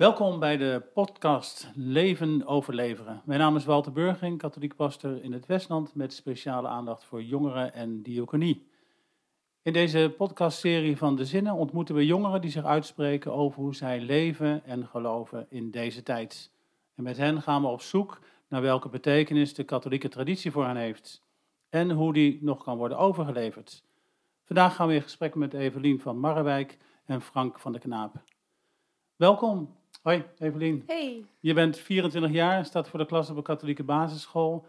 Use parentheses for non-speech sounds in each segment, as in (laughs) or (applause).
Welkom bij de podcast Leven Overleveren. Mijn naam is Walter Burging, katholiek pastor in het Westland met speciale aandacht voor jongeren en diaconie. In deze podcastserie van De Zinnen ontmoeten we jongeren die zich uitspreken over hoe zij leven en geloven in deze tijd. En met hen gaan we op zoek naar welke betekenis de katholieke traditie voor hen heeft en hoe die nog kan worden overgeleverd. Vandaag gaan we in gesprek met Evelien van Marrewijk en Frank van der Knaap. Welkom. Hoi Evelien. Hey. Je bent 24 jaar, staat voor de klas op een katholieke basisschool.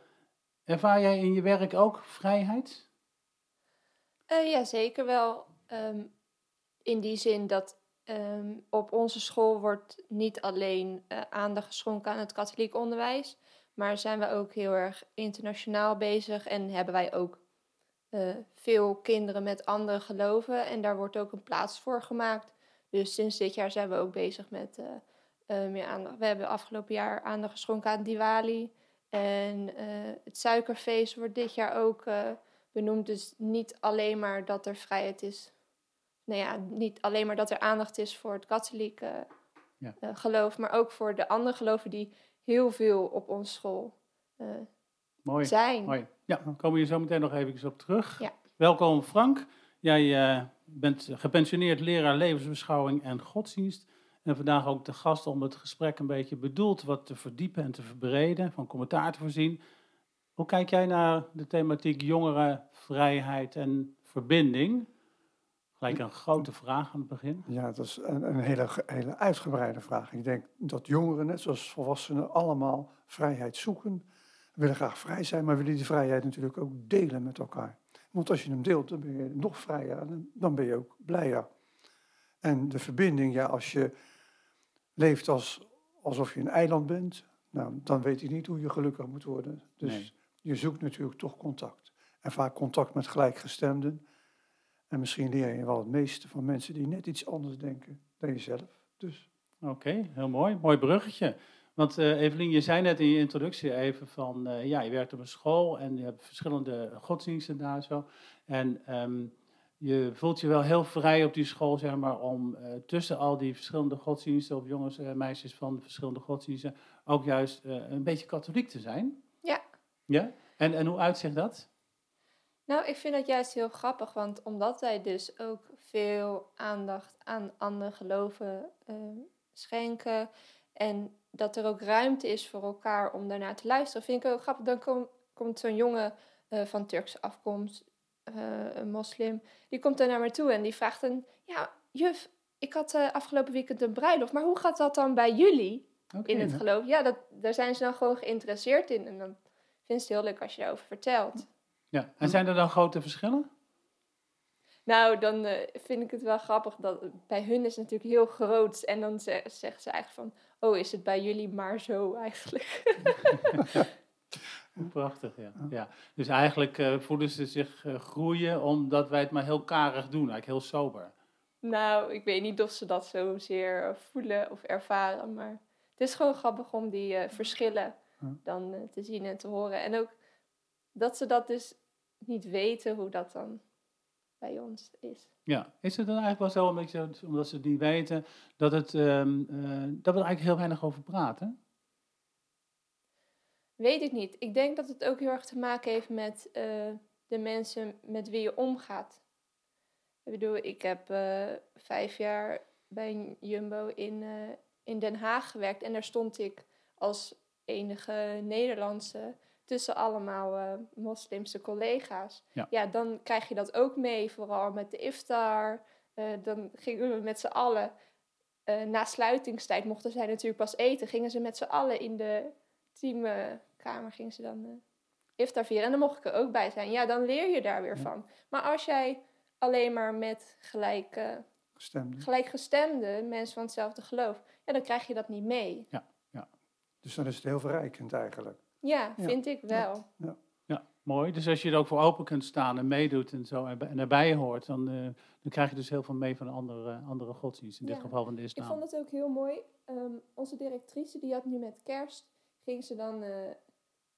Ervaar jij in je werk ook vrijheid? Uh, ja, zeker wel. Ehm, in die zin dat ehm, op onze school wordt niet alleen uh, aandacht geschonken aan het katholiek onderwijs, maar zijn we ook heel erg internationaal bezig en hebben wij ook uh, veel kinderen met andere geloven. En daar wordt ook een plaats voor gemaakt. Dus sinds dit jaar zijn we ook bezig met meer aandacht. We hebben afgelopen jaar aandacht geschonken aan Diwali. En het suikerfeest wordt dit jaar ook benoemd. Dus niet alleen maar dat er vrijheid is. Nou ja, niet alleen maar dat er aandacht is voor het katholieke ja. geloof, maar ook voor de andere geloven die heel veel op onze school Mooi. zijn. Mooi. Ja, dan komen we hier zo meteen nog even op terug. Ja. Welkom Frank. Jij uh, bent gepensioneerd leraar levensbeschouwing en godsdienst. En vandaag ook de gast om het gesprek een beetje bedoeld wat te verdiepen en te verbreden, van commentaar te voorzien. Hoe kijk jij naar de thematiek jongeren, vrijheid en verbinding? Gelijk een grote vraag aan het begin. Ja, dat is een, een hele, hele uitgebreide vraag. Ik denk dat jongeren, net zoals volwassenen, allemaal vrijheid zoeken. Willen graag vrij zijn, maar willen die vrijheid natuurlijk ook delen met elkaar. Want als je hem deelt, dan ben je nog vrijer, dan ben je ook blijer. En de verbinding, ja, als je leeft als, alsof je een eiland bent, nou, dan weet je niet hoe je gelukkig moet worden. Dus nee je zoekt natuurlijk toch contact. En vaak contact met gelijkgestemden. En misschien leer je wel het meeste van mensen die net iets anders denken dan jezelf. Dus. Oké, heel mooi. Mooi bruggetje. Want uh, Evelien, je zei net in je introductie even van, uh, ja, je werkt op een school en je hebt verschillende godsdiensten daar zo. En um, je voelt je wel heel vrij op die school, zeg maar, om uh, tussen al die verschillende godsdiensten, of jongens en meisjes van verschillende godsdiensten, ook juist een beetje katholiek te zijn. Ja. Ja? En, en hoe uitzicht dat? Nou, ik vind dat juist heel grappig, want omdat wij dus ook veel aandacht aan andere geloven uh, schenken en dat er ook ruimte is voor elkaar om daarnaar te luisteren, vind ik ook grappig. Dan kom, komt zo'n jongen van Turkse afkomst, uh, een moslim, die komt daar naar me toe en die vraagt dan, ja, juf, ik had afgelopen weekend een bruiloft, maar hoe gaat dat dan bij jullie okay, in het geloof? Ja, dat, daar zijn ze dan gewoon geïnteresseerd in en dan vind het heel leuk als je daarover vertelt. Ja, en zijn er dan grote verschillen? Nou, dan uh, vind ik het wel grappig dat bij hun is het natuurlijk heel groot. En dan ze, zeggen ze eigenlijk van, oh, is het bij jullie maar zo eigenlijk? (laughs) Prachtig, ja. ja. Dus eigenlijk uh, voelen ze zich uh, groeien omdat wij het maar heel karig doen, eigenlijk heel sober. Nou, ik weet niet of ze dat zozeer voelen of ervaren, maar het is gewoon grappig om die verschillen dan uh, te zien en te horen. En ook dat ze dat dus niet weten hoe dat dan bij ons is. Ja, is het dan eigenlijk wel zo, een beetje, omdat ze het niet weten, dat, het, um, uh, dat we er eigenlijk heel weinig over praten? Weet ik niet. Ik denk dat het ook heel erg te maken heeft met uh, de mensen met wie je omgaat. Ik bedoel, ik heb vijf jaar bij Jumbo in, in Den Haag gewerkt en daar stond ik als enige Nederlandse tussen allemaal moslimse collega's. Ja. ja. dan krijg je dat ook mee, vooral met de iftar. Dan gingen we met z'n allen, na sluitingstijd mochten zij natuurlijk pas eten, gingen ze met z'n allen in de teamkamer, gingen ze dan iftar vieren. En dan mocht ik er ook bij zijn. Ja, dan leer je daar weer van. Maar als jij alleen maar met gelijk, gelijkgestemde mensen van hetzelfde geloof, ja, dan krijg je dat niet mee. Ja. Dus dan is het heel verrijkend eigenlijk. Ja, vind ik wel. Ja. ja. mooi. Dus als je er ook voor open kunt staan en meedoet en zo en erbij hoort, dan, uh, dan krijg je dus heel veel mee van andere, andere godsdienst, in dit geval van de islam. Ik vond het ook heel mooi. Um, onze directrice, die had nu met kerst, ging ze dan uh,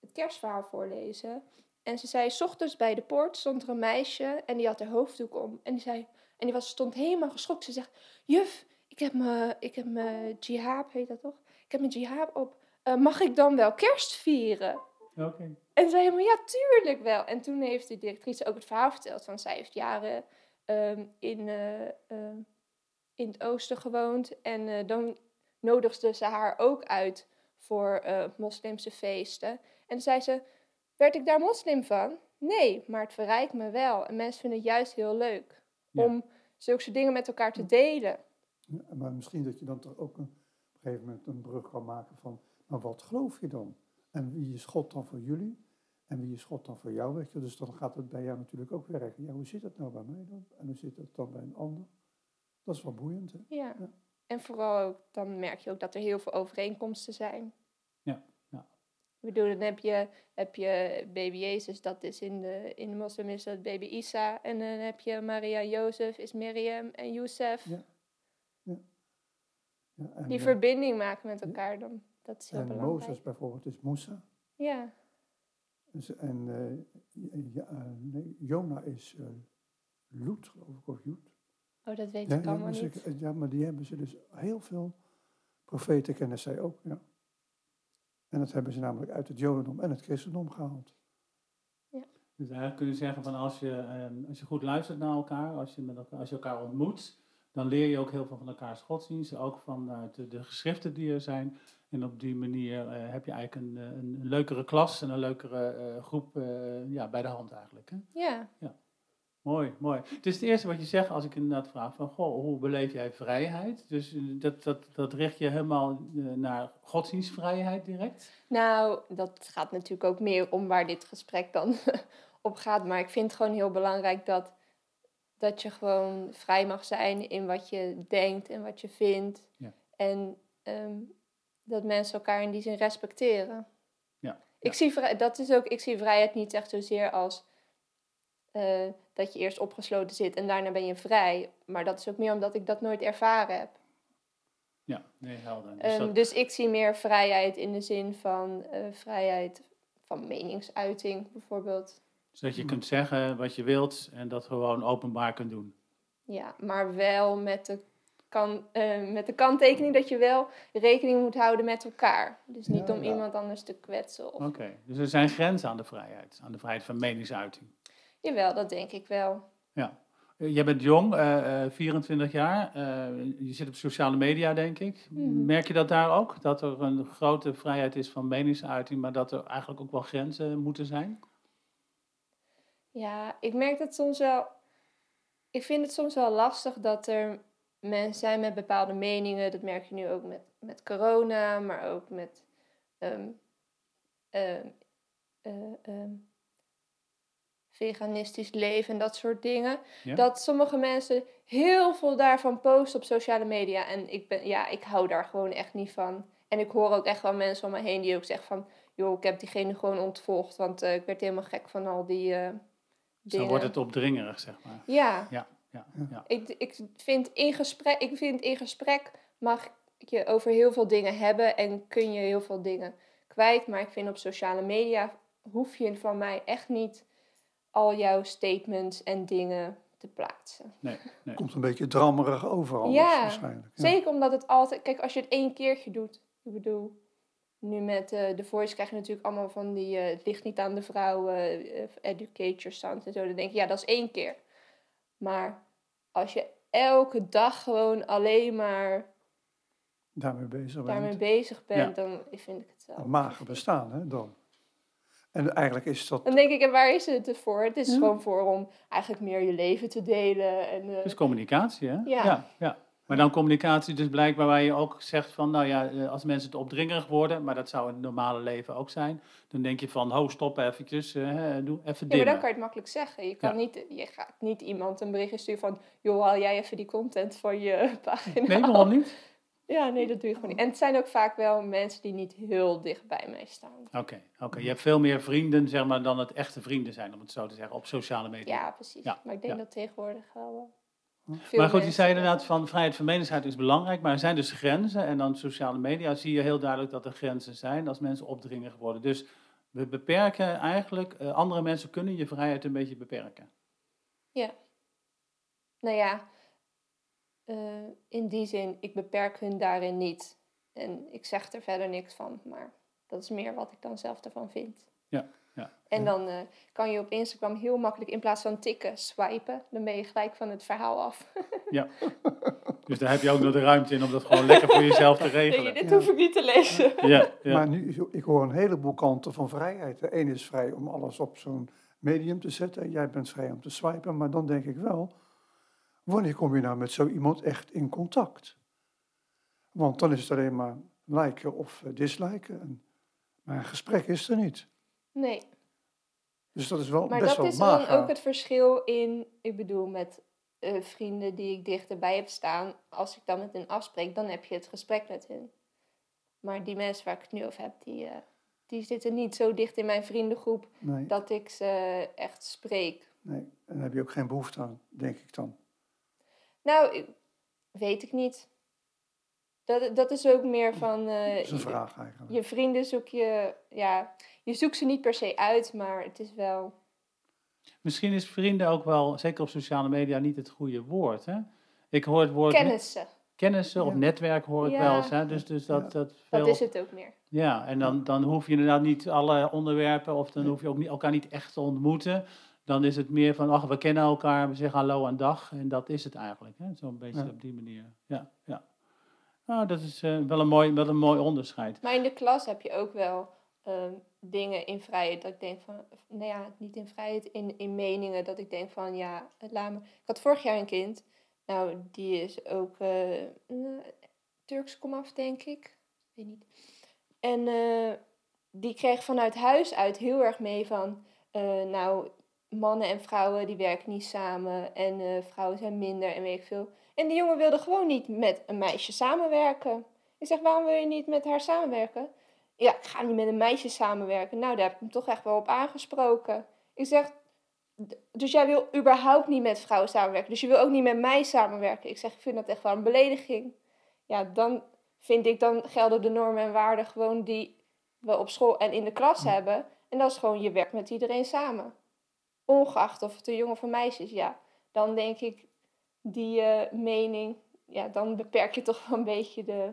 het kerstverhaal voorlezen. En ze zei, s ochtends bij de poort stond er een meisje en die had haar hoofddoek om. En die, zei, en die was, stond helemaal geschokt. Ze zegt, juf, ik heb mijn, ik heb mijn jihad, heet dat toch? Ik heb mijn jihad op. Eh, mag ik dan wel kerst vieren? Oké. En zei helemaal, ja, tuurlijk wel. En toen heeft de directrice ook het verhaal verteld van zij heeft jaren ehm, in, eh, ehm, in het oosten gewoond. En eh, dan nodigde ze haar ook uit voor moslimse feesten. En toen zei ze, werd ik daar moslim van? Nee, maar het verrijkt me wel. En mensen vinden het juist heel leuk Ja. om zulke dingen met elkaar te delen. Ja, maar misschien dat je dan toch ook een, op een gegeven moment een brug kan maken van, maar wat geloof je dan? En wie is God dan voor jullie? En wie is God dan voor jou? Weet je? Dus dan gaat het bij jou natuurlijk ook werken. Ja, hoe zit het nou bij mij dan? En hoe zit het dan bij een ander? Dat is wel boeiend, hè? Ja. Ja. En vooral ook, dan merk je ook dat er heel veel overeenkomsten zijn. Ik bedoel, dan heb je, heb je baby Jezus, dat is in de, in de moslim is dat baby Isa. En dan heb je Maria en Jozef, is Miriam en Youssef. Ja. Ja, en, Die eh, verbinding maken met elkaar dan. Dat is heel en belangrijk. Mozes bijvoorbeeld is Musa. Ja, Dus, en eh, ja, eh, nee, Jona is Lut, geloof ik, of Joet. oh, dat weet ik allemaal ze- niet. ja, maar die hebben ze dus heel veel profeten kennen zij ook, ja. En dat hebben ze namelijk uit het Jodendom en het christendom gehaald. Dus eigenlijk kun je zeggen van als je, ehm, als je goed luistert naar elkaar, als je, met elkaar, als je elkaar ontmoet, dan leer je ook heel veel van elkaars godsdienst, ook vanuit de, de geschriften die er zijn. En op die manier eh, heb je eigenlijk een, eh, een, een leukere klas en een leukere eh, groep eh, ja, bij de hand eigenlijk. Hè? Ja, Mooi, mooi. Het is het eerste wat je zegt als ik inderdaad vraag van, goh, hoe beleef jij vrijheid? Dus eh, dat, dat, dat richt je helemaal eh, naar godsdienstvrijheid direct? nou, dat gaat natuurlijk ook meer om waar dit gesprek dan (laughs) op gaat. Maar ik vind het gewoon heel belangrijk dat, dat je gewoon vrij mag zijn in wat je denkt en wat je vindt. Ja. En ehm, dat mensen elkaar in die zin respecteren. Ja, Ik, ja. zie, dat is ook, ik zie vrijheid niet echt zozeer als eh, dat je eerst opgesloten zit en daarna ben je vrij. Maar dat is ook meer omdat ik dat nooit ervaren heb. Ja, nee, helder. Dus Ehm, dat- dus ik zie meer vrijheid in de zin van eh, vrijheid van meningsuiting bijvoorbeeld. zodat je kunt zeggen wat je wilt en dat gewoon openbaar kunt doen. Ja, maar wel met de, kan, eh, met de kanttekening dat je wel rekening moet houden met elkaar. Dus niet Ja, om ja. iemand anders te kwetsen. Of... Oké, dus er zijn grenzen aan de vrijheid, aan de vrijheid van meningsuiting. Jawel, dat denk ik wel. Ja. Eh, Jij bent jong, eh, eh, 24 jaar. eh, je zit op sociale media, denk ik. Mhm. Merk je dat daar ook? Dat er een grote vrijheid is van meningsuiting, maar dat er eigenlijk ook wel grenzen moeten zijn? Ja, ik merk dat soms wel. Ik vind het soms wel lastig dat er mensen zijn met bepaalde meningen. Dat merk je nu ook met, met corona, maar ook met ehm, veganistisch leven en dat soort dingen. Ja? Dat sommige mensen heel veel daarvan posten op sociale media. En ik, ben, ja, ik hou daar gewoon echt niet van. En ik hoor ook echt wel mensen om me heen die ook zeggen van... joh, ik heb diegene gewoon ontvolgd, want eh, ik werd helemaal gek van al die Zo dingen. wordt het opdringerig, zeg maar. Ja, Ja, ja, ja. ik, ik, vind in gesprek, ik vind in gesprek mag je over heel veel dingen hebben en kun je heel veel dingen kwijt. Maar ik vind op sociale media hoef je van mij echt niet al jouw statements en dingen te plaatsen. Nee, nee. Komt een beetje drammerig over alles Ja, waarschijnlijk. Ja. Zeker omdat het altijd... Kijk, als je het één keertje doet. Ik bedoel, nu met eh The Voice krijg je natuurlijk allemaal van die... eh, het ligt niet aan de vrouw, eh, eh, educate your sons en zo. Dan denk je, ja, dat is één keer. Maar als je elke dag gewoon alleen maar Daarmee bezig bent. daarmee bezig bent, dan vind ik het wel... Een mager bestaan, hè, dan. En eigenlijk is dat... Dan denk ik, en waar is het voor? Het is Ja. gewoon voor om eigenlijk meer je leven te delen. En, eh, Het is communicatie, hè? Ja. ja, ja. Maar dan communicatie dus blijkbaar waar je ook zegt van, nou ja, eh, als mensen te opdringerig worden, maar dat zou in het normale leven ook zijn, dan denk je van, ho, stop eventjes, eh, hè, doe even Ja, maar dan kan je het makkelijk zeggen. Je, kan Ja. niet, je gaat niet iemand een berichtje sturen van... joh, haal jij even die content van je (laughs) pagina Nee, waarom niet? Ja, nee, dat doe je gewoon niet. En het zijn ook vaak wel mensen die niet heel dicht bij mij staan. Oké, oké. Je hebt veel meer vrienden, zeg maar, dan het echte vrienden zijn, om het zo te zeggen, op sociale media. Ja, precies. Ja, Maar ik denk ja. dat tegenwoordig wel... Hm. veel maar goed, je zei inderdaad van vrijheid van meningsuiting is belangrijk, maar er zijn dus grenzen. En dan sociale media zie je heel duidelijk dat er grenzen zijn als mensen opdringerig worden. Dus we beperken eigenlijk, eh, andere mensen kunnen je vrijheid een beetje beperken. Nou ja, eh, in die zin, ik beperk hun daarin niet. En ik zeg er verder niks van, maar dat is meer wat ik dan zelf ervan vind. Ja, ja. En dan eh, kan je op Instagram heel makkelijk in plaats van tikken, swipen. Dan ben je gelijk van het verhaal af. Ja. (laughs) Dus daar heb je ook nog de ruimte in om dat gewoon lekker voor jezelf te (laughs) Nee, regelen. dit Ja. hoef ik niet te lezen. Ja, ja. Maar nu, ik hoor een heleboel kanten van vrijheid. De een is vrij om alles op zo'n medium te zetten. Jij bent vrij om te swipen. Maar dan denk ik wel, wanneer kom je nou met zo iemand echt in contact? Want dan is het alleen maar liken of eh, disliken. En, maar een gesprek is er niet. Nee, Dus dat is wel maar best dat wel is dan ook het verschil in, ik bedoel, met eh, vrienden die ik dichterbij heb staan. Als ik dan met hen afspreek, dan heb je het gesprek met hen. Maar die mensen waar ik het nu over heb, die, eh, die zitten niet zo dicht in mijn vriendengroep Nee, dat ik ze echt spreek. nee. En daar heb je ook geen behoefte aan, denk ik dan. Nou, weet ik niet. Dat, dat is ook meer van... eh, Dat is een vraag eigenlijk. je vrienden zoek je... Ja, je zoekt ze niet per se uit, maar het is wel... Misschien is vrienden ook wel, zeker op sociale media, niet het goede woord. Hè? Ik hoor het woord Kennissen, kennissen of Ja. netwerk hoor ik Ja. wel eens. Hè? Dus, dus dat, Ja. dat veel, dat is het ook meer. Ja, en dan, dan hoef je inderdaad niet alle onderwerpen of dan hoef je ook niet, elkaar niet echt te ontmoeten. Dan is het meer van, ach, we kennen elkaar, we zeggen hallo en dag. En dat is het eigenlijk, hè? zo'n beetje Ja. op die manier. Ja, ja. Nou, dat is eh, wel, een mooi, wel een mooi onderscheid. Maar in de klas heb je ook wel ehm, dingen in vrijheid. Dat ik denk van, nou ja, niet in vrijheid, in, in meningen. Dat ik denk van, ja, het laat me. Ik had vorig jaar een kind. Nou, die is ook eh, eh, Turks komaf, denk ik. Weet niet. En eh, die kreeg vanuit huis uit heel erg mee van, eh, nou, mannen en vrouwen die werken niet samen. En eh, vrouwen zijn minder en weet ik veel. En die jongen wilde gewoon niet met een meisje samenwerken. Ik zeg, waarom wil je niet met haar samenwerken? Ja, ik ga niet met een meisje samenwerken. Nou, daar heb ik hem toch echt wel op aangesproken. Ik zeg, dus jij wil überhaupt niet met vrouwen samenwerken. Dus je wil ook niet met mij samenwerken. Ik zeg, ik vind dat echt wel een belediging. Ja, dan vind ik, dan gelden de normen en waarden gewoon die we op school en in de klas hebben. En dat is gewoon, je werkt met iedereen samen. Ongeacht of het een jongen of een meisje is, ja. Dan denk ik, die eh, mening, ja, dan beperk je toch wel een beetje de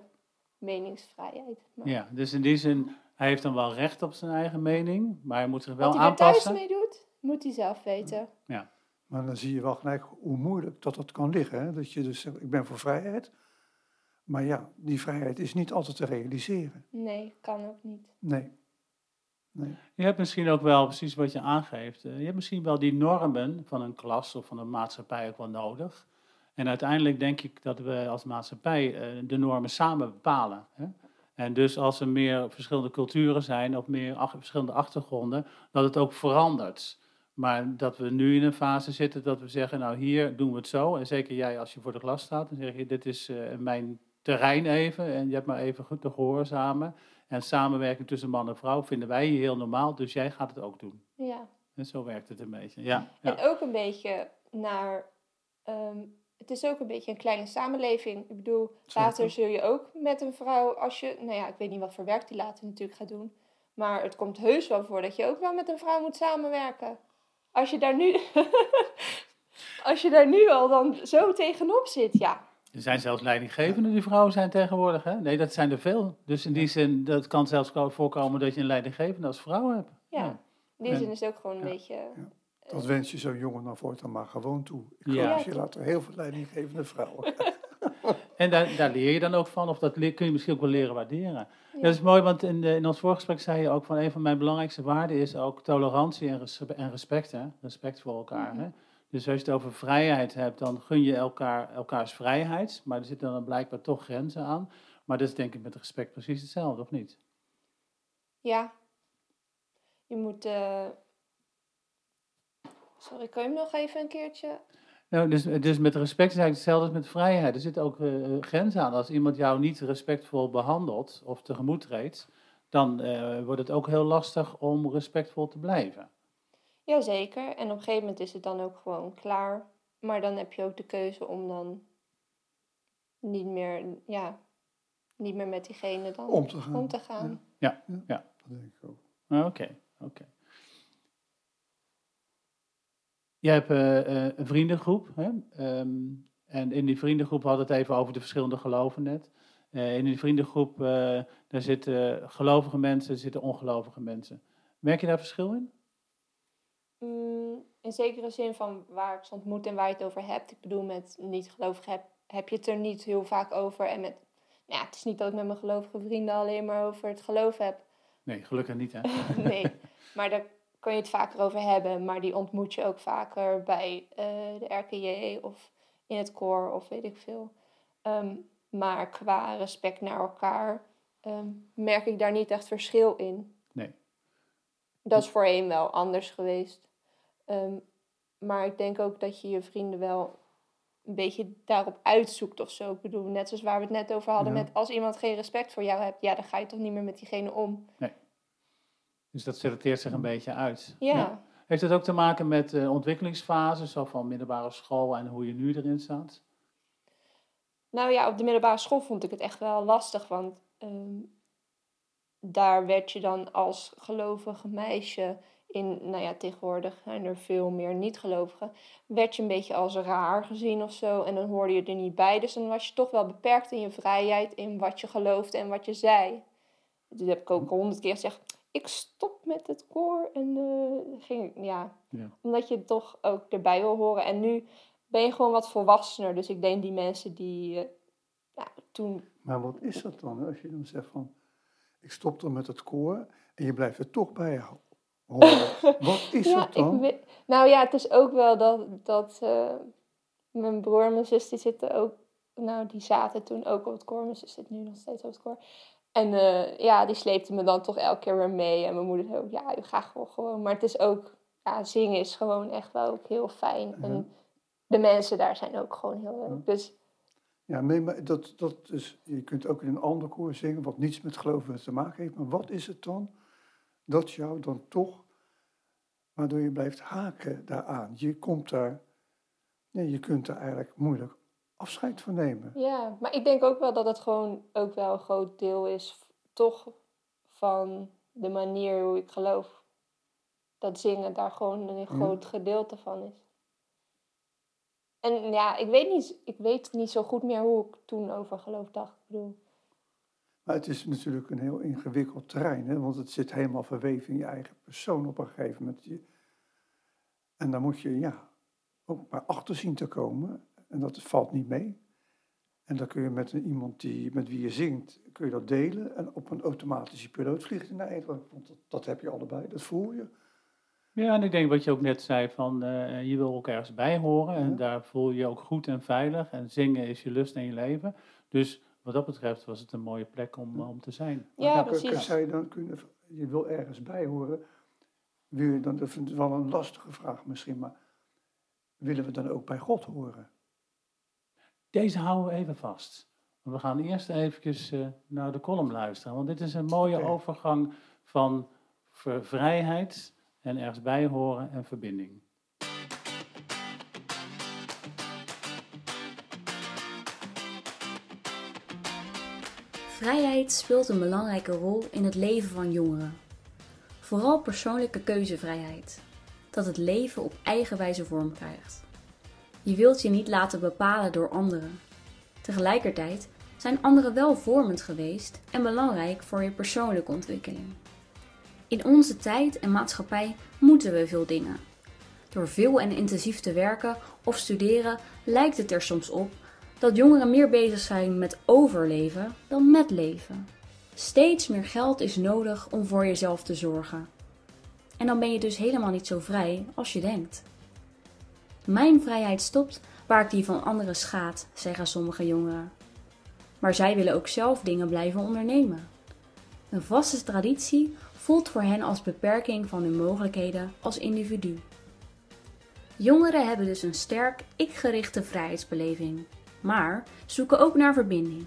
meningsvrijheid. Maar Ja, dus in die zin, hij heeft dan wel recht op zijn eigen mening, maar hij moet zich wel Wat hij thuis aanpassen. mee doet, moet hij zelf weten. Maar dan zie je wel gelijk hoe moeilijk dat dat kan liggen. Hè? Dat je dus zegt, ik ben voor vrijheid. Maar ja, die vrijheid is niet altijd te realiseren. Nee, kan ook niet. Nee. Je hebt misschien ook wel, precies wat je aangeeft, eh, je hebt misschien wel die normen van een klas of van een maatschappij ook wel nodig. En uiteindelijk denk ik dat we als maatschappij eh, de normen samen bepalen. En dus als er meer verschillende culturen zijn of meer verschillende achtergronden, dat het ook verandert. Maar dat we nu in een fase zitten dat we zeggen, nou hier doen we het zo. En zeker jij als je voor de klas staat, dan zeg je, dit is eh, mijn terrein even en je hebt maar even goed te gehoorzamen. En samenwerking tussen man en vrouw vinden wij hier heel normaal, dus jij gaat het ook doen. Ja. En zo werkt het een beetje. Ja, ja. En ook een beetje naar. ehm, het is ook een beetje een kleine samenleving. Ik bedoel, Zeker. later zul je ook met een vrouw, als je. Nou ja, ik weet niet wat voor werk die later natuurlijk gaat doen. Maar het komt heus wel voor dat je ook wel met een vrouw moet samenwerken. Als je daar nu. (laughs) als je daar nu al dan zo tegenop zit, ja. Er zijn zelfs leidinggevenden die vrouwen zijn tegenwoordig. Hè? Nee, dat zijn er veel. Dus in die zin, dat kan zelfs voorkomen dat je een leidinggevende als vrouw hebt. Ja. In die zin is het ook gewoon een ja. beetje. Dat wens je zo'n jongen dan voortaan maar gewoon toe. Ik Ja. geloof dat je later heel veel leidinggevende vrouwen. (laughs) En daar, daar leer je dan ook van, of dat leer- kun je misschien ook wel leren waarderen. Ja. Dat is mooi, want in, de, in ons voorgesprek zei je ook van een van mijn belangrijkste waarden is ook tolerantie en, res- en respect. Hè? Respect voor elkaar. Mhm. Hè? Dus als je het over vrijheid hebt, dan gun je elkaar, elkaars vrijheid. Maar er zitten dan blijkbaar toch grenzen aan. Maar dat is denk ik met respect precies hetzelfde, of niet? Ja. Je moet. eh, Sorry, kan je hem nog even een keertje? Nou, dus, dus met respect is eigenlijk hetzelfde als met vrijheid. Er zitten ook eh, grenzen aan. Als iemand jou niet respectvol behandelt of tegemoet treedt, dan eh, wordt het ook heel lastig om respectvol te blijven. Jazeker. En op een gegeven moment is het dan ook gewoon klaar. Maar dan heb je ook de keuze om dan niet meer, ja, niet meer met diegene dan Om te gaan. om te gaan. Ja, ja. Dat denk ik ook. Ah, Oké, oké. Jij hebt eh, eh, een vriendengroep. Hè? Ehm, En in die vriendengroep hadden we het even over de verschillende geloven net. Eh, in die vriendengroep, uh, daar zitten gelovige mensen, er zitten ongelovige mensen. Merk je daar verschil in? Mm, in zekere zin van waar ik ze ontmoet en waar je het over hebt. Ik bedoel, met niet-gelovigen heb, heb je het er niet heel vaak over. En met, nou ja, het is niet dat ik met mijn gelovige vrienden alleen maar over het geloof heb. Nee, gelukkig niet, hè? (laughs) nee, maar daar kan je het vaker over hebben. Maar die ontmoet je ook vaker bij uh, de RKJ of in het koor of weet ik veel. Ehm, maar qua respect naar elkaar ehm, merk ik daar niet echt verschil in. Nee. Dat is voorheen wel anders geweest. Ehm, maar ik denk ook dat je je vrienden wel een beetje daarop uitzoekt of zo. Ik bedoel, net zoals waar we het net over hadden, met als iemand geen respect voor jou hebt, ja, dan ga je toch niet meer met diegene om. Nee. Dus dat selecteert zich een beetje uit. Ja. Heeft het ook te maken met uh, ontwikkelingsfases, zo van middelbare school en hoe je nu erin staat? Nou ja, op de middelbare school vond ik het echt wel lastig, want ehm, daar werd je dan als gelovige meisje in, nou ja, tegenwoordig zijn er veel meer niet-gelovigen, werd je een beetje als raar gezien of zo. En dan hoorde je er niet bij. Dus dan was je toch wel beperkt in je vrijheid, in wat je geloofde en wat je zei. Dat heb ik ook honderd keer gezegd. Ik stop met het koor. En uh, ging, ja, ja, omdat je toch ook erbij wil horen. En nu ben je gewoon wat volwassener. Dus ik denk die mensen die uh, ja, toen... Maar wat is dat dan? Als je dan zegt van, ik stop dan met het koor en je blijft er toch bij houden. (laughs) Wat is ja, dat dan? Weet, nou ja, het is ook wel dat, dat uh, mijn broer en mijn zus die zitten ook, nou die zaten toen ook op het koor. Mijn zus zit nu nog steeds op het koor. En uh, ja, die sleepte me dan toch elke keer weer mee. En mijn moeder zei ook, ja, u gaat gewoon gewoon. Maar het is ook, ja, zingen is gewoon echt wel ook heel fijn. En de mensen daar zijn ook gewoon heel leuk. Dus ja, maar dat, dat is, je kunt ook in een ander koor zingen, wat niets met geloven te maken heeft. Maar wat is het dan dat jou dan toch, waardoor je blijft haken daaraan? Je komt daar, nee, je kunt daar eigenlijk moeilijk afscheid van nemen. Ja, maar ik denk ook wel dat het gewoon ook wel een groot deel is, toch, van de manier hoe ik geloof. Dat zingen daar gewoon een groot gedeelte van is. En ja, ik weet, niet, ik weet niet zo goed meer hoe ik toen over geloof dacht. Ik bedoel. Maar het is natuurlijk een heel ingewikkeld terrein, hè? want het zit helemaal verweven in je eigen persoon op een gegeven moment. En dan moet je ja, ook maar achter zien te komen. En dat valt niet mee. En dan kun je met iemand die, met wie je zingt, kun je dat delen. En op een automatische piloot vliegt je naar Want dat, dat heb je allebei, dat voel je. Ja, en ik denk wat je ook net zei, van uh, je wil ook ergens bij horen en daar voel je je ook goed en veilig. En zingen is je lust en je leven. Dus wat dat betreft was het een mooie plek om, om te zijn. Ja, precies. Zou je dan kunnen, je wil ergens bij horen, wil je dan, dat is wel een lastige vraag misschien, maar willen we dan ook bij God horen? Deze houden we even vast. We gaan eerst even uh, naar de column luisteren, want dit is een mooie overgang van vrijheid en ergens bij horen en verbinding. Vrijheid speelt een belangrijke rol in het leven van jongeren. Vooral persoonlijke keuzevrijheid. Dat het leven op eigen wijze vorm krijgt. Je wilt je niet laten bepalen door anderen. Tegelijkertijd zijn anderen wel vormend geweest en belangrijk voor je persoonlijke ontwikkeling. In onze tijd en maatschappij moeten we veel dingen. Door veel en intensief te werken of studeren lijkt het er soms op dat jongeren meer bezig zijn met overleven dan met leven. Steeds meer geld is nodig om voor jezelf te zorgen. En dan ben je dus helemaal niet zo vrij als je denkt. Mijn vrijheid stopt waar ik die van anderen schaad, zeggen sommige jongeren. Maar zij willen ook zelf dingen blijven ondernemen. Een vaste traditie voelt voor hen als beperking van hun mogelijkheden als individu. Jongeren hebben dus een sterk ik-gerichte vrijheidsbeleving, maar zoeken ook naar verbinding.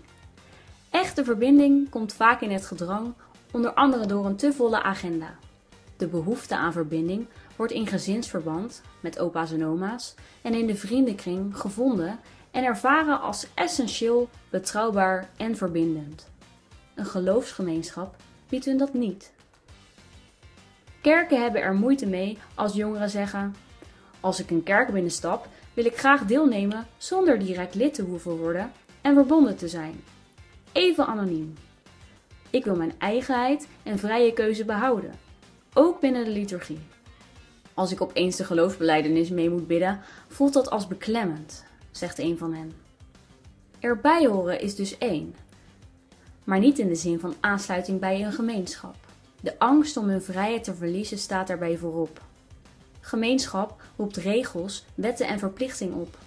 Echte verbinding komt vaak in het gedrang, onder andere door een te volle agenda. De behoefte aan verbinding wordt in gezinsverband met opa's en oma's en in de vriendenkring gevonden en ervaren als essentieel, betrouwbaar en verbindend. Een geloofsgemeenschap biedt hun dat niet. Kerken hebben er moeite mee als jongeren zeggen: Als ik een kerk binnenstap, wil ik graag deelnemen zonder direct lid te hoeven worden en verbonden te zijn. Even anoniem. Ik wil mijn eigenheid en vrije keuze behouden, ook binnen de liturgie. Als ik opeens de geloofsbeleidenis mee moet bidden, voelt dat als beklemmend, zegt een van hen. Erbij horen is dus één, maar niet in de zin van aansluiting bij een gemeenschap. De angst om hun vrijheid te verliezen staat daarbij voorop. Gemeenschap roept regels, wetten en verplichting op.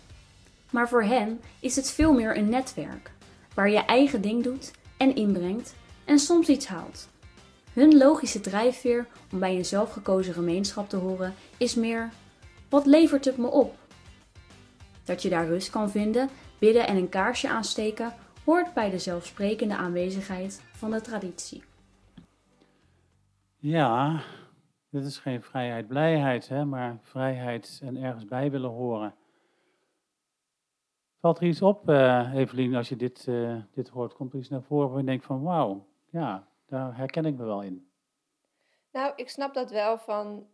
Maar voor hen is het veel meer een netwerk, waar je eigen ding doet en inbrengt en soms iets haalt. Hun logische drijfveer om bij een zelfgekozen gemeenschap te horen is meer: wat levert het me op? Dat je daar rust kan vinden, bidden en een kaarsje aansteken hoort bij de zelfsprekende aanwezigheid van de traditie. Ja, dit is geen vrijheid, blijheid, hè, maar vrijheid en ergens bij willen horen. Valt er iets op, uh, Evelien, als je dit, uh, dit hoort? Komt er iets naar voren waar je denkt van wauw, ja, daar herken ik me wel in? Nou, ik snap dat wel van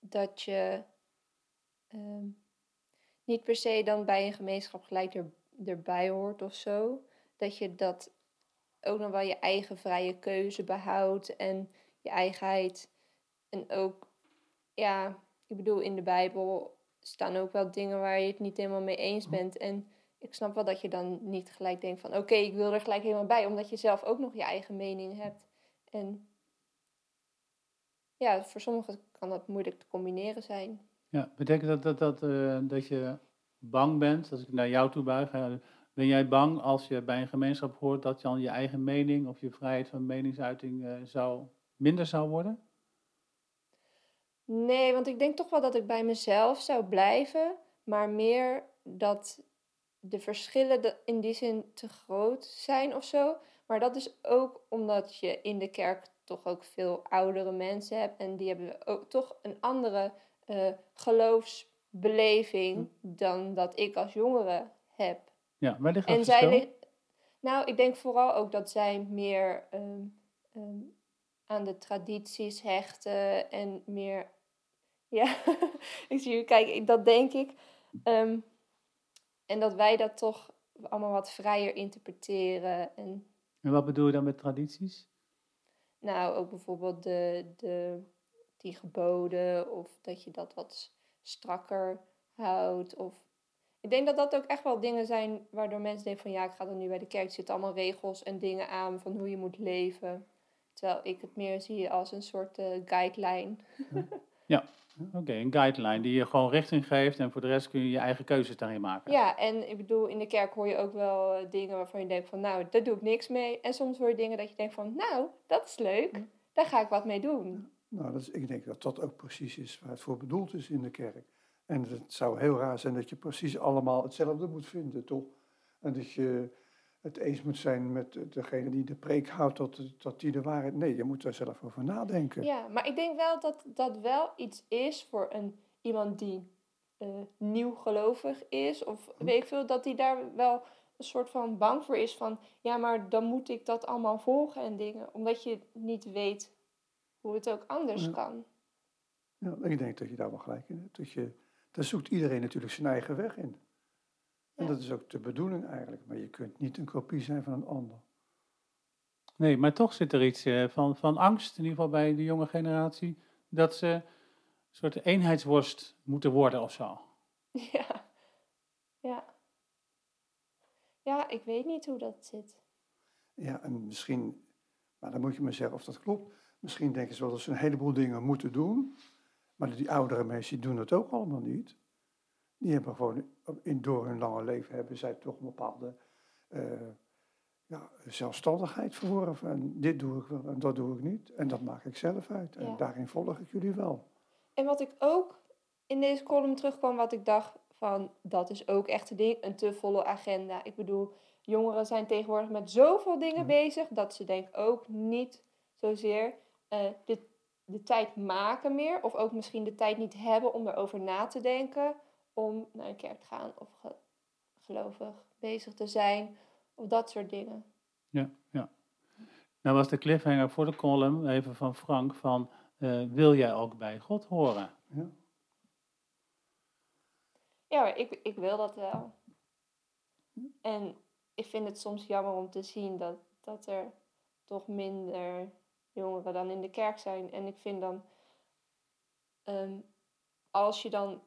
dat je uh, niet per se dan bij een gemeenschap gelijk er, erbij hoort of zo. Dat je dat ook nog wel je eigen vrije keuze behoudt en je eigenheid. En ook, ja, ik bedoel, in de Bijbel staan ook wel dingen waar je het niet helemaal mee eens bent. En ik snap wel dat je dan niet gelijk denkt van oké, ik wil er gelijk helemaal bij, omdat je zelf ook nog je eigen mening hebt. En ja, voor sommigen kan dat moeilijk te combineren zijn. Ja, betekent dat dat, dat, uh, dat je bang bent, als ik naar jou toe buig, ben jij bang als je bij een gemeenschap hoort dat dan je eigen mening of je vrijheid van meningsuiting uh, zou, minder zou worden? Nee, want ik denk toch wel dat ik bij mezelf zou blijven, maar meer dat de verschillen in die zin te groot zijn of zo. Maar dat is ook omdat je in de kerk toch ook veel oudere mensen hebt en die hebben ook toch een andere uh, geloofsbeleving hm. dan dat ik als jongere heb. Ja, waar ligt dat en zij Nou, ik denk vooral ook dat zij meer um, um, aan de tradities hechten en meer. Ja, (laughs) ik zie u kijken, dat denk ik. Um, en dat wij dat toch allemaal wat vrijer interpreteren. En, en wat bedoel je dan met tradities? Nou, ook bijvoorbeeld de, de, die geboden of dat je dat wat strakker houdt. Of... Ik denk dat dat ook echt wel dingen zijn waardoor mensen denken van ja, ik ga dan nu bij de kerk. Er zitten allemaal regels en dingen aan van hoe je moet leven. Terwijl ik het meer zie als een soort uh, guideline. Ja, (laughs) oké, een guideline die je gewoon richting geeft en voor de rest kun je je eigen keuzes daarin maken. Ja, en ik bedoel, in de kerk hoor je ook wel uh, dingen waarvan je denkt van nou, daar doe ik niks mee. En soms hoor je dingen dat je denkt van nou, dat is leuk, daar ga ik wat mee doen. Nou, dat is, ik denk dat dat ook precies is waar het voor bedoeld is in de kerk. En het zou heel raar zijn dat je precies allemaal hetzelfde moet vinden, toch? En dat je het eens moet zijn met degene die de preek houdt, dat, dat die de waarheid. Nee, je moet daar zelf over nadenken. Ja, maar ik denk wel dat dat wel iets is voor een, iemand die uh, nieuw gelovig is, of hm. weet ik veel, dat die daar wel een soort van bang voor is van, ja, maar dan moet ik dat allemaal volgen en dingen, omdat je niet weet hoe het ook anders kan. Ja, ik denk dat je daar wel gelijk in hebt. Dat je, daar zoekt iedereen natuurlijk zijn eigen weg in. En dat is ook de bedoeling eigenlijk. Maar je kunt niet een kopie zijn van een ander. Nee, maar toch zit er iets eh, van, van angst, in ieder geval bij de jonge generatie, dat ze een soort eenheidsworst moeten worden of zo. (laughs) Ja, ja. Ja, ik weet niet hoe dat zit. Ja, en misschien, maar dan moet je maar zeggen of dat klopt. Misschien denken ze wel dat ze een heleboel dingen moeten doen, maar die oudere mensen doen het ook allemaal niet. Die hebben gewoon, in, door hun lange leven hebben zij toch een bepaalde uh, ja, zelfstandigheid verworven. En dit doe ik wel en dat doe ik niet. En dat maak ik zelf uit. En daarin volg ik jullie wel. En wat ik ook in deze column terugkwam, wat ik dacht van, dat is ook echt een ding, een te volle agenda. Ik bedoel, jongeren zijn tegenwoordig met zoveel dingen bezig, dat ze denk ook niet zozeer uh, de, de tijd maken meer. Of ook misschien de tijd niet hebben om erover na te denken om naar een kerk te gaan of gelovig bezig te zijn of dat soort dingen. Ja, ja. Nou was de cliffhanger voor de column even van Frank van uh, wil jij ook bij God horen? Ja. Ja, maar ik, ik wil dat wel. En ik vind het soms jammer om te zien dat, dat er toch minder jongeren dan in de kerk zijn. En ik vind dan, ehm, als je dan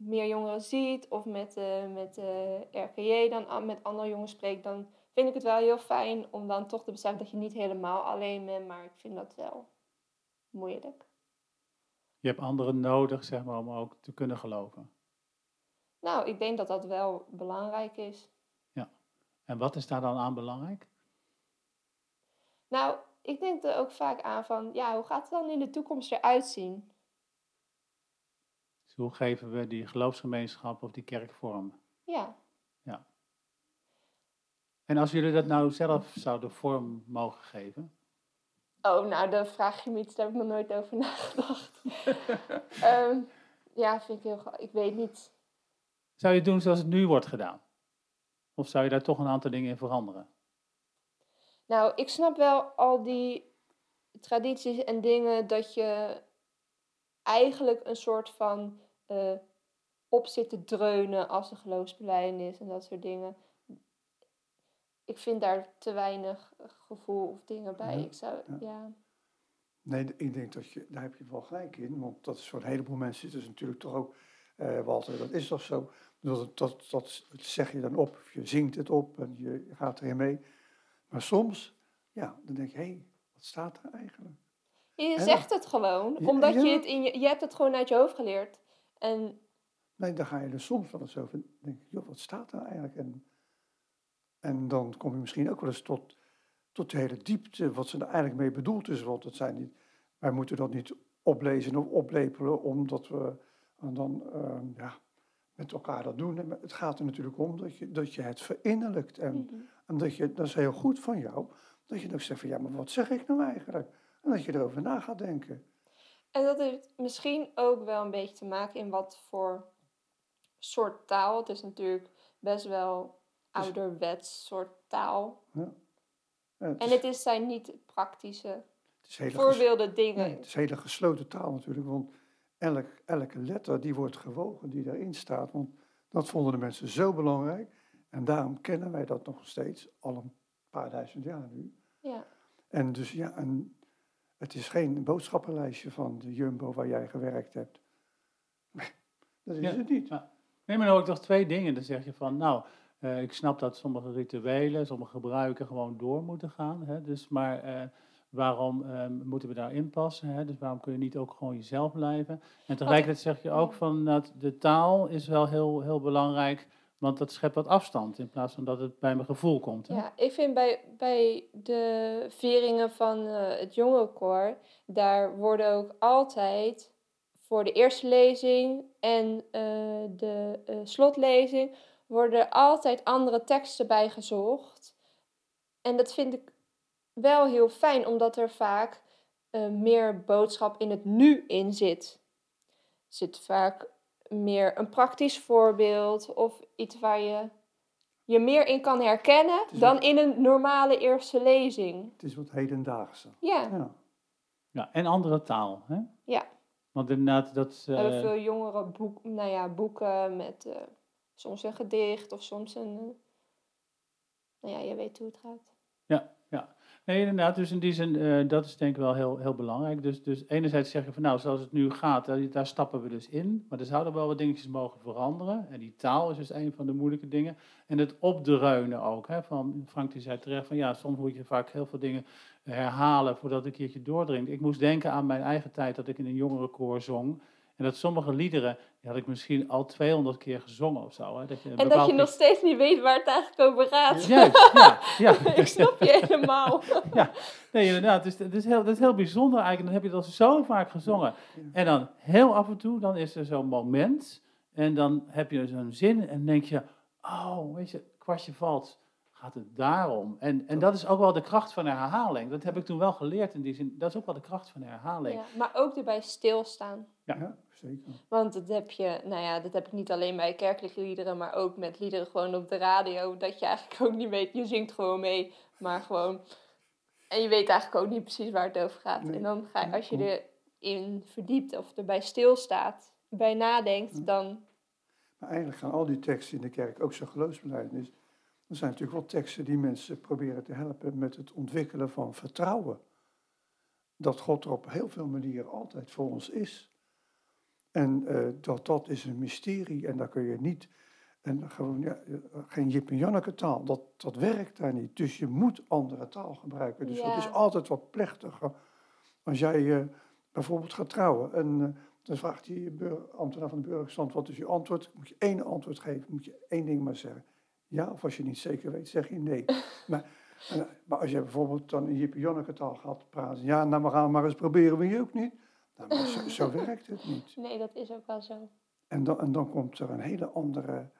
meer jongeren ziet of met, uh, met RKJ dan met andere jongeren spreekt, dan vind ik het wel heel fijn om dan toch te beseffen dat je niet helemaal alleen bent. Maar ik vind dat wel moeilijk. Je hebt anderen nodig, zeg maar, om ook te kunnen geloven. Nou, ik denk dat dat wel belangrijk is. En wat is daar dan aan belangrijk? Nou, ik denk er ook vaak aan van, ja, hoe gaat het dan in de toekomst eruit zien? Dus hoe geven we die geloofsgemeenschap of die kerk vorm? Ja, En als jullie dat nou zelf zouden vorm mogen geven, oh, nou, dan vraag je me iets, daar heb ik nog nooit over nagedacht. (laughs) Ehm, ja, vind ik heel Ik weet niet. zou je het doen zoals het nu wordt gedaan? Of zou je daar toch een aantal dingen in veranderen? Nou, ik snap wel al die tradities en dingen dat je eigenlijk een soort van eh, op zit te dreunen als er geloofsbelijdenis en dat soort dingen. Ik vind daar te weinig gevoel of dingen bij. Ja, Ik zou, ja. ja. Nee, ik denk dat je, daar heb je wel gelijk in. Want dat is voor een heleboel mensen is het natuurlijk toch ook, eh, Walter, dat is toch zo. Dat, dat, dat zeg je dan op, of je zingt het op en je gaat erin mee. Maar soms, ja, dan denk je, hé, hey, wat staat er eigenlijk? Je zegt het gewoon, Ja, omdat je het in je, je hebt het gewoon uit je hoofd geleerd. En Nee, dan ga je er soms wel eens over denken, joh, wat staat er eigenlijk? En, en dan kom je misschien ook wel eens tot, tot de hele diepte, wat ze er eigenlijk mee bedoeld is. Want het zijn niet, wij moeten dat niet oplezen of oplepelen, omdat we dan ehm, ja, met elkaar dat doen. En het gaat er natuurlijk om dat je, dat je het verinnerlijkt. En, Mhm. en dat, je, dat is heel goed van jou, dat je ook zegt van, ja, maar wat zeg ik nou eigenlijk? En dat je erover na gaat denken. En dat heeft misschien ook wel een beetje te maken in wat voor soort taal. Het is natuurlijk best wel ouderwets soort taal. Ja. Ja, het, En het is, zijn niet praktische het is hele ges- voorbeelden dingen. Nee, het is hele gesloten taal natuurlijk, want elk, elke letter die wordt gewogen die daarin staat. Want dat vonden de mensen zo belangrijk. En daarom kennen wij dat nog steeds, al een paar duizend jaar nu. Ja. En dus ja, en het is geen boodschappenlijstje van de Jumbo waar jij gewerkt hebt. (laughs) dat is Ja. het niet. Nee, maar dan hoor ik toch twee dingen. Dan zeg je van, nou, eh, ik snap dat sommige rituelen, sommige gebruiken gewoon door moeten gaan. Hè? Dus, maar eh, waarom eh, moeten we daarin passen? Hè? Dus waarom kun je niet ook gewoon jezelf blijven? En tegelijkertijd zeg je ook van, dat de taal is wel heel, heel belangrijk, want dat schept wat afstand in plaats van dat het bij mijn gevoel komt. Ja, ik vind bij, bij de vieringen van eh, het jongerenkoor, daar worden ook altijd voor de eerste lezing en eh, de eh, slotlezing, worden er altijd andere teksten bij gezocht. En dat vind ik wel heel fijn, omdat er vaak meer boodschap in het nu in zit. Er zit vaak meer een praktisch voorbeeld of iets waar je je meer in kan herkennen dan in een normale eerste lezing. Het is wat hedendaagse. Ja, Ja. Ja, en andere taal. Hè? Ja. Want inderdaad, dat... we hebben eh, veel jongere boek, nou ja, boeken met eh, soms een gedicht of soms een... eh, nou ja, je weet hoe het gaat. Ja. Nee, inderdaad. Dus in die zin, eh, dat is denk ik wel heel, heel belangrijk. Dus, dus enerzijds zeg je van, nou, zoals het nu gaat, daar, daar stappen we dus in. Maar er zouden wel wat dingetjes mogen veranderen. En die taal is dus een van de moeilijke dingen. En het opdreunen ook. Hè, van, Frank die zei terecht van, ja, soms moet je vaak heel veel dingen herhalen voordat een keertje doordringt. Ik moest denken aan mijn eigen tijd dat ik in een jongerenkoor zong. En dat sommige liederen, die had ik misschien al 200 keer gezongen of zo. Hè, dat je En dat je nog steeds niet weet waar het eigenlijk over gaat. Juist, ja. ja. (laughs) ik snap je helemaal. (laughs) Nee, inderdaad. Dus het is heel, dat is heel bijzonder eigenlijk. Dan heb je dat zo vaak gezongen. En dan heel af en toe, dan is er zo'n moment. En dan heb je zo'n zin en denk je, oh, weet je, kwartje valt. Gaat het daarom? En, en dat is ook wel de kracht van herhaling. Dat heb ik toen wel geleerd in die zin. Dat is ook wel de kracht van herhaling. Ja, maar ook erbij stilstaan. Ja. Ja, zeker. Want dat heb je, nou ja, dat heb ik niet alleen bij kerkelijke liederen, maar ook met liederen gewoon op de radio. Dat je eigenlijk ook niet weet, je zingt gewoon mee, maar gewoon. En je weet eigenlijk ook niet precies waar het over gaat. Nee. En dan ga je, als je erin verdiept of erbij stilstaat, bij nadenkt, dan. Maar eigenlijk gaan al die teksten in de kerk, ook zo'n geloofsbelijdenis, dat zijn natuurlijk wel teksten die mensen proberen te helpen met het ontwikkelen van vertrouwen. Dat God er op heel veel manieren altijd voor ons is. En uh, dat dat is een mysterie en daar kun je niet, en gewoon ja, geen Jip en Janneke taal, dat, dat werkt daar niet. Dus je moet andere taal gebruiken. Dus Ja. dat is altijd wat plechtiger. Als jij eh, bijvoorbeeld gaat trouwen en eh, dan vraagt die ambtenaar van de burgerstand, wat is je antwoord? Moet je één antwoord geven, moet je één ding maar zeggen. Ja, of als je niet zeker weet, zeg je nee. (laughs) maar, maar als je bijvoorbeeld dan in Jip taal gaat praten, ja, nou we gaan maar eens proberen, wil je ook niet? Nou, zo, zo (laughs) werkt het niet. Nee, dat is ook wel zo. En dan, en dan komt er een hele andere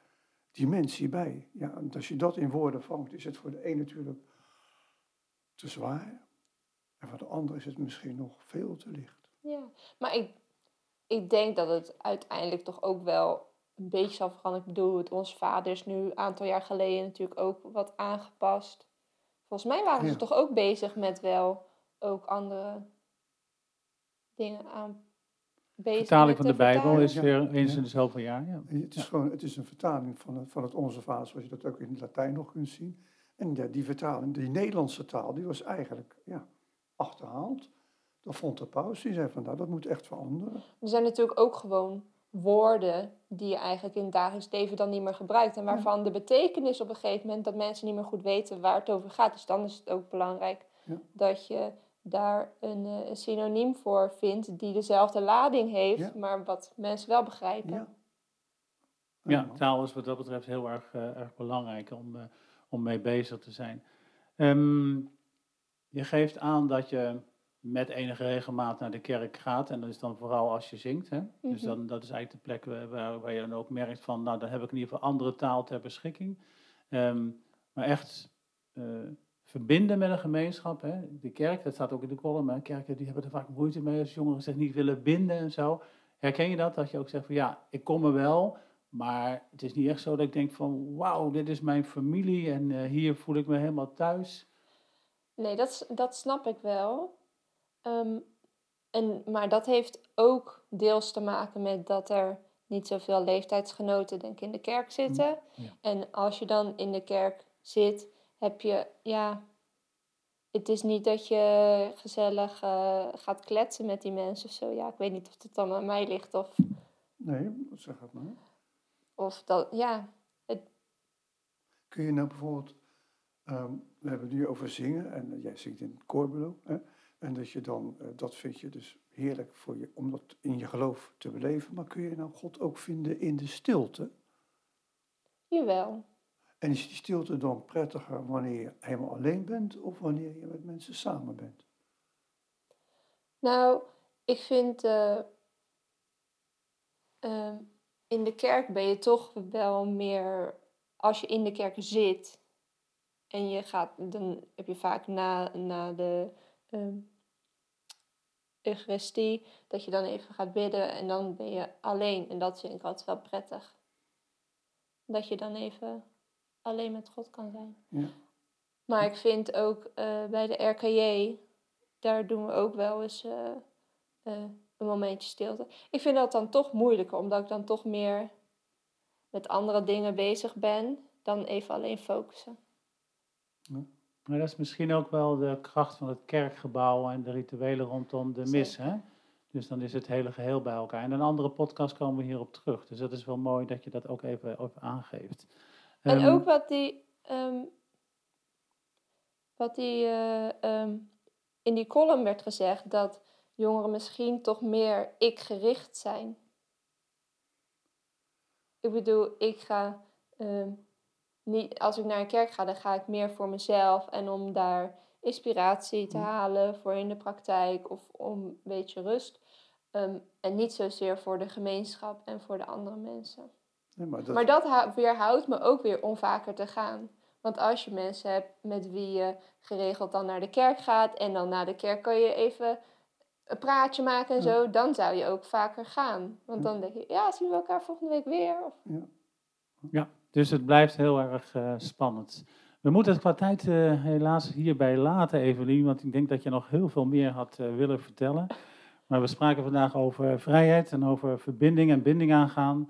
dimensie bij. Ja, en als je dat in woorden vangt, is het voor de een natuurlijk te zwaar. En voor de ander is het misschien nog veel te licht. Ja, maar ik, ik denk dat het uiteindelijk toch ook wel een beetje zal veranderen. Ik bedoel, het Onze Vader is nu een aantal jaar geleden natuurlijk ook wat aangepast. Volgens mij waren ze Ja. toch ook bezig met wel ook andere dingen aan bezig. vertaling van de Bijbel is Ja. weer eens Ja. in de zoveel jaar. Ja. Het is, gewoon, het is een vertaling van het, van het Onze Vader, zoals je dat ook in het Latijn nog kunt zien. En ja, die vertaling, die Nederlandse taal, die was eigenlijk ja, achterhaald. Dat vond de paus, die zei van nou, dat moet echt veranderen. Er zijn natuurlijk ook gewoon woorden die je eigenlijk in het dagelijks leven dan niet meer gebruikt. En waarvan de betekenis op een gegeven moment dat mensen niet meer goed weten waar het over gaat. Dus dan is het ook belangrijk Ja. dat je daar een, eh, een synoniem voor vindt die dezelfde lading heeft, Ja. maar wat mensen wel begrijpen. Ja. Ja, taal is wat dat betreft heel erg, eh, erg belangrijk om, eh, om mee bezig te zijn. Ehm, je geeft aan dat je met enige regelmaat naar de kerk gaat. En dat is dan vooral als je zingt. Hè? Dus Mhm. dan, dat is eigenlijk de plek waar, waar, je dan ook merkt van... nou, dan heb ik in ieder geval andere taal ter beschikking. Ehm, maar echt eh, verbinden met een gemeenschap. Hè? De kerk, dat staat ook in de column. Hè? Kerken die hebben er vaak moeite mee als jongeren zich niet willen binden en zo. Herken je dat? Dat je ook zegt van ja, ik kom er wel... Maar het is niet echt zo dat ik denk van, wauw, dit is mijn familie en eh, hier voel ik me helemaal thuis. Nee, dat, dat snap ik wel. Ehm, en, maar dat heeft ook deels te maken met dat er niet zoveel leeftijdsgenoten denk ik in de kerk zitten. ja. En als je dan in de kerk zit, heb je, ja, het is niet dat je gezellig eh, gaat kletsen met die mensen of zo. Ja, ik weet niet of het dan aan mij ligt of, Nee, zeg het maar. of dat, ja. Kun je nou bijvoorbeeld, ehm, we hebben het nu over zingen en eh, jij zingt in het koorbureau. Hè? En dat je dan, eh, dat vind je dus heerlijk voor je, om dat in je geloof te beleven. Maar kun je nou God ook vinden in de stilte? Jawel. En is die stilte dan prettiger wanneer je helemaal alleen bent of wanneer je met mensen samen bent? Nou, ik vind eh, ehm, in de kerk ben je toch wel meer, als je in de kerk zit en je gaat, dan heb je vaak na, na de ehm Eucharistie, dat je dan even gaat bidden en dan ben je alleen. En dat vind ik altijd wel prettig. Dat je dan even alleen met God kan zijn. Ja. Maar ik vind ook eh, bij de RKJ, daar doen we ook wel eens eh, eh, een momentje stilte. Ik vind dat dan toch moeilijker, omdat ik dan toch meer met andere dingen bezig ben dan even alleen focussen. Maar dat is misschien ook wel de kracht van het kerkgebouw en de rituelen rondom de mis. Hè? Dus dan is het hele geheel bij elkaar. En in een andere podcast komen we hierop terug. Dus dat is wel mooi dat je dat ook even, even aangeeft. En Ehm, ook wat die, ehm, wat die eh, ehm, in die column werd gezegd, dat jongeren misschien toch meer ik-gericht zijn. Ik bedoel, ik ga niet, als ik naar een kerk ga, dan ga ik meer voor mezelf en om daar inspiratie te Mm. halen voor in de praktijk of om een beetje rust. Ehm, en niet zozeer voor de gemeenschap en voor de andere mensen. Nee, maar dat, Maar dat hou- weerhoudt me ook weer om vaker te gaan. Want als je mensen hebt met wie je geregeld dan naar de kerk gaat en dan na de kerk kan je even een praatje maken en Ja. zo, dan zou je ook vaker gaan. Want Ja. dan denk je, ja, zien we elkaar volgende week weer? Of, Ja, dus het blijft heel erg eh, spannend. We moeten het qua tijd eh, helaas hierbij laten, Evelien, want ik denk dat je nog heel veel meer had eh, willen vertellen. Maar we spraken vandaag over vrijheid en over verbinding en binding aangaan.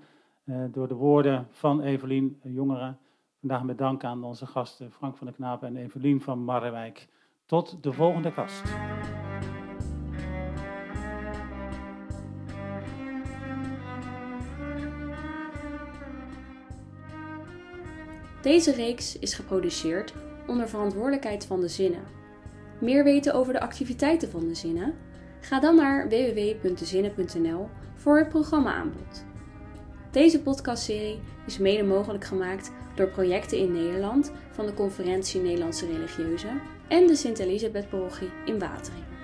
door de woorden van Evelien Jongeren. Vandaag met dank aan onze gasten Frank van der Knapen en Evelien van Marrewijk. Tot de volgende kast. Deze reeks is geproduceerd onder verantwoordelijkheid van de zinnen. Meer weten over de activiteiten van de zinnen? Ga dan naar www.dezinnen.nl voor het programma-aanbod. Deze podcastserie is mede mogelijk gemaakt door projecten in Nederland van de Conferentie Nederlandse Religieuzen en de Sint-Elisabeth-parochie in Wateringen.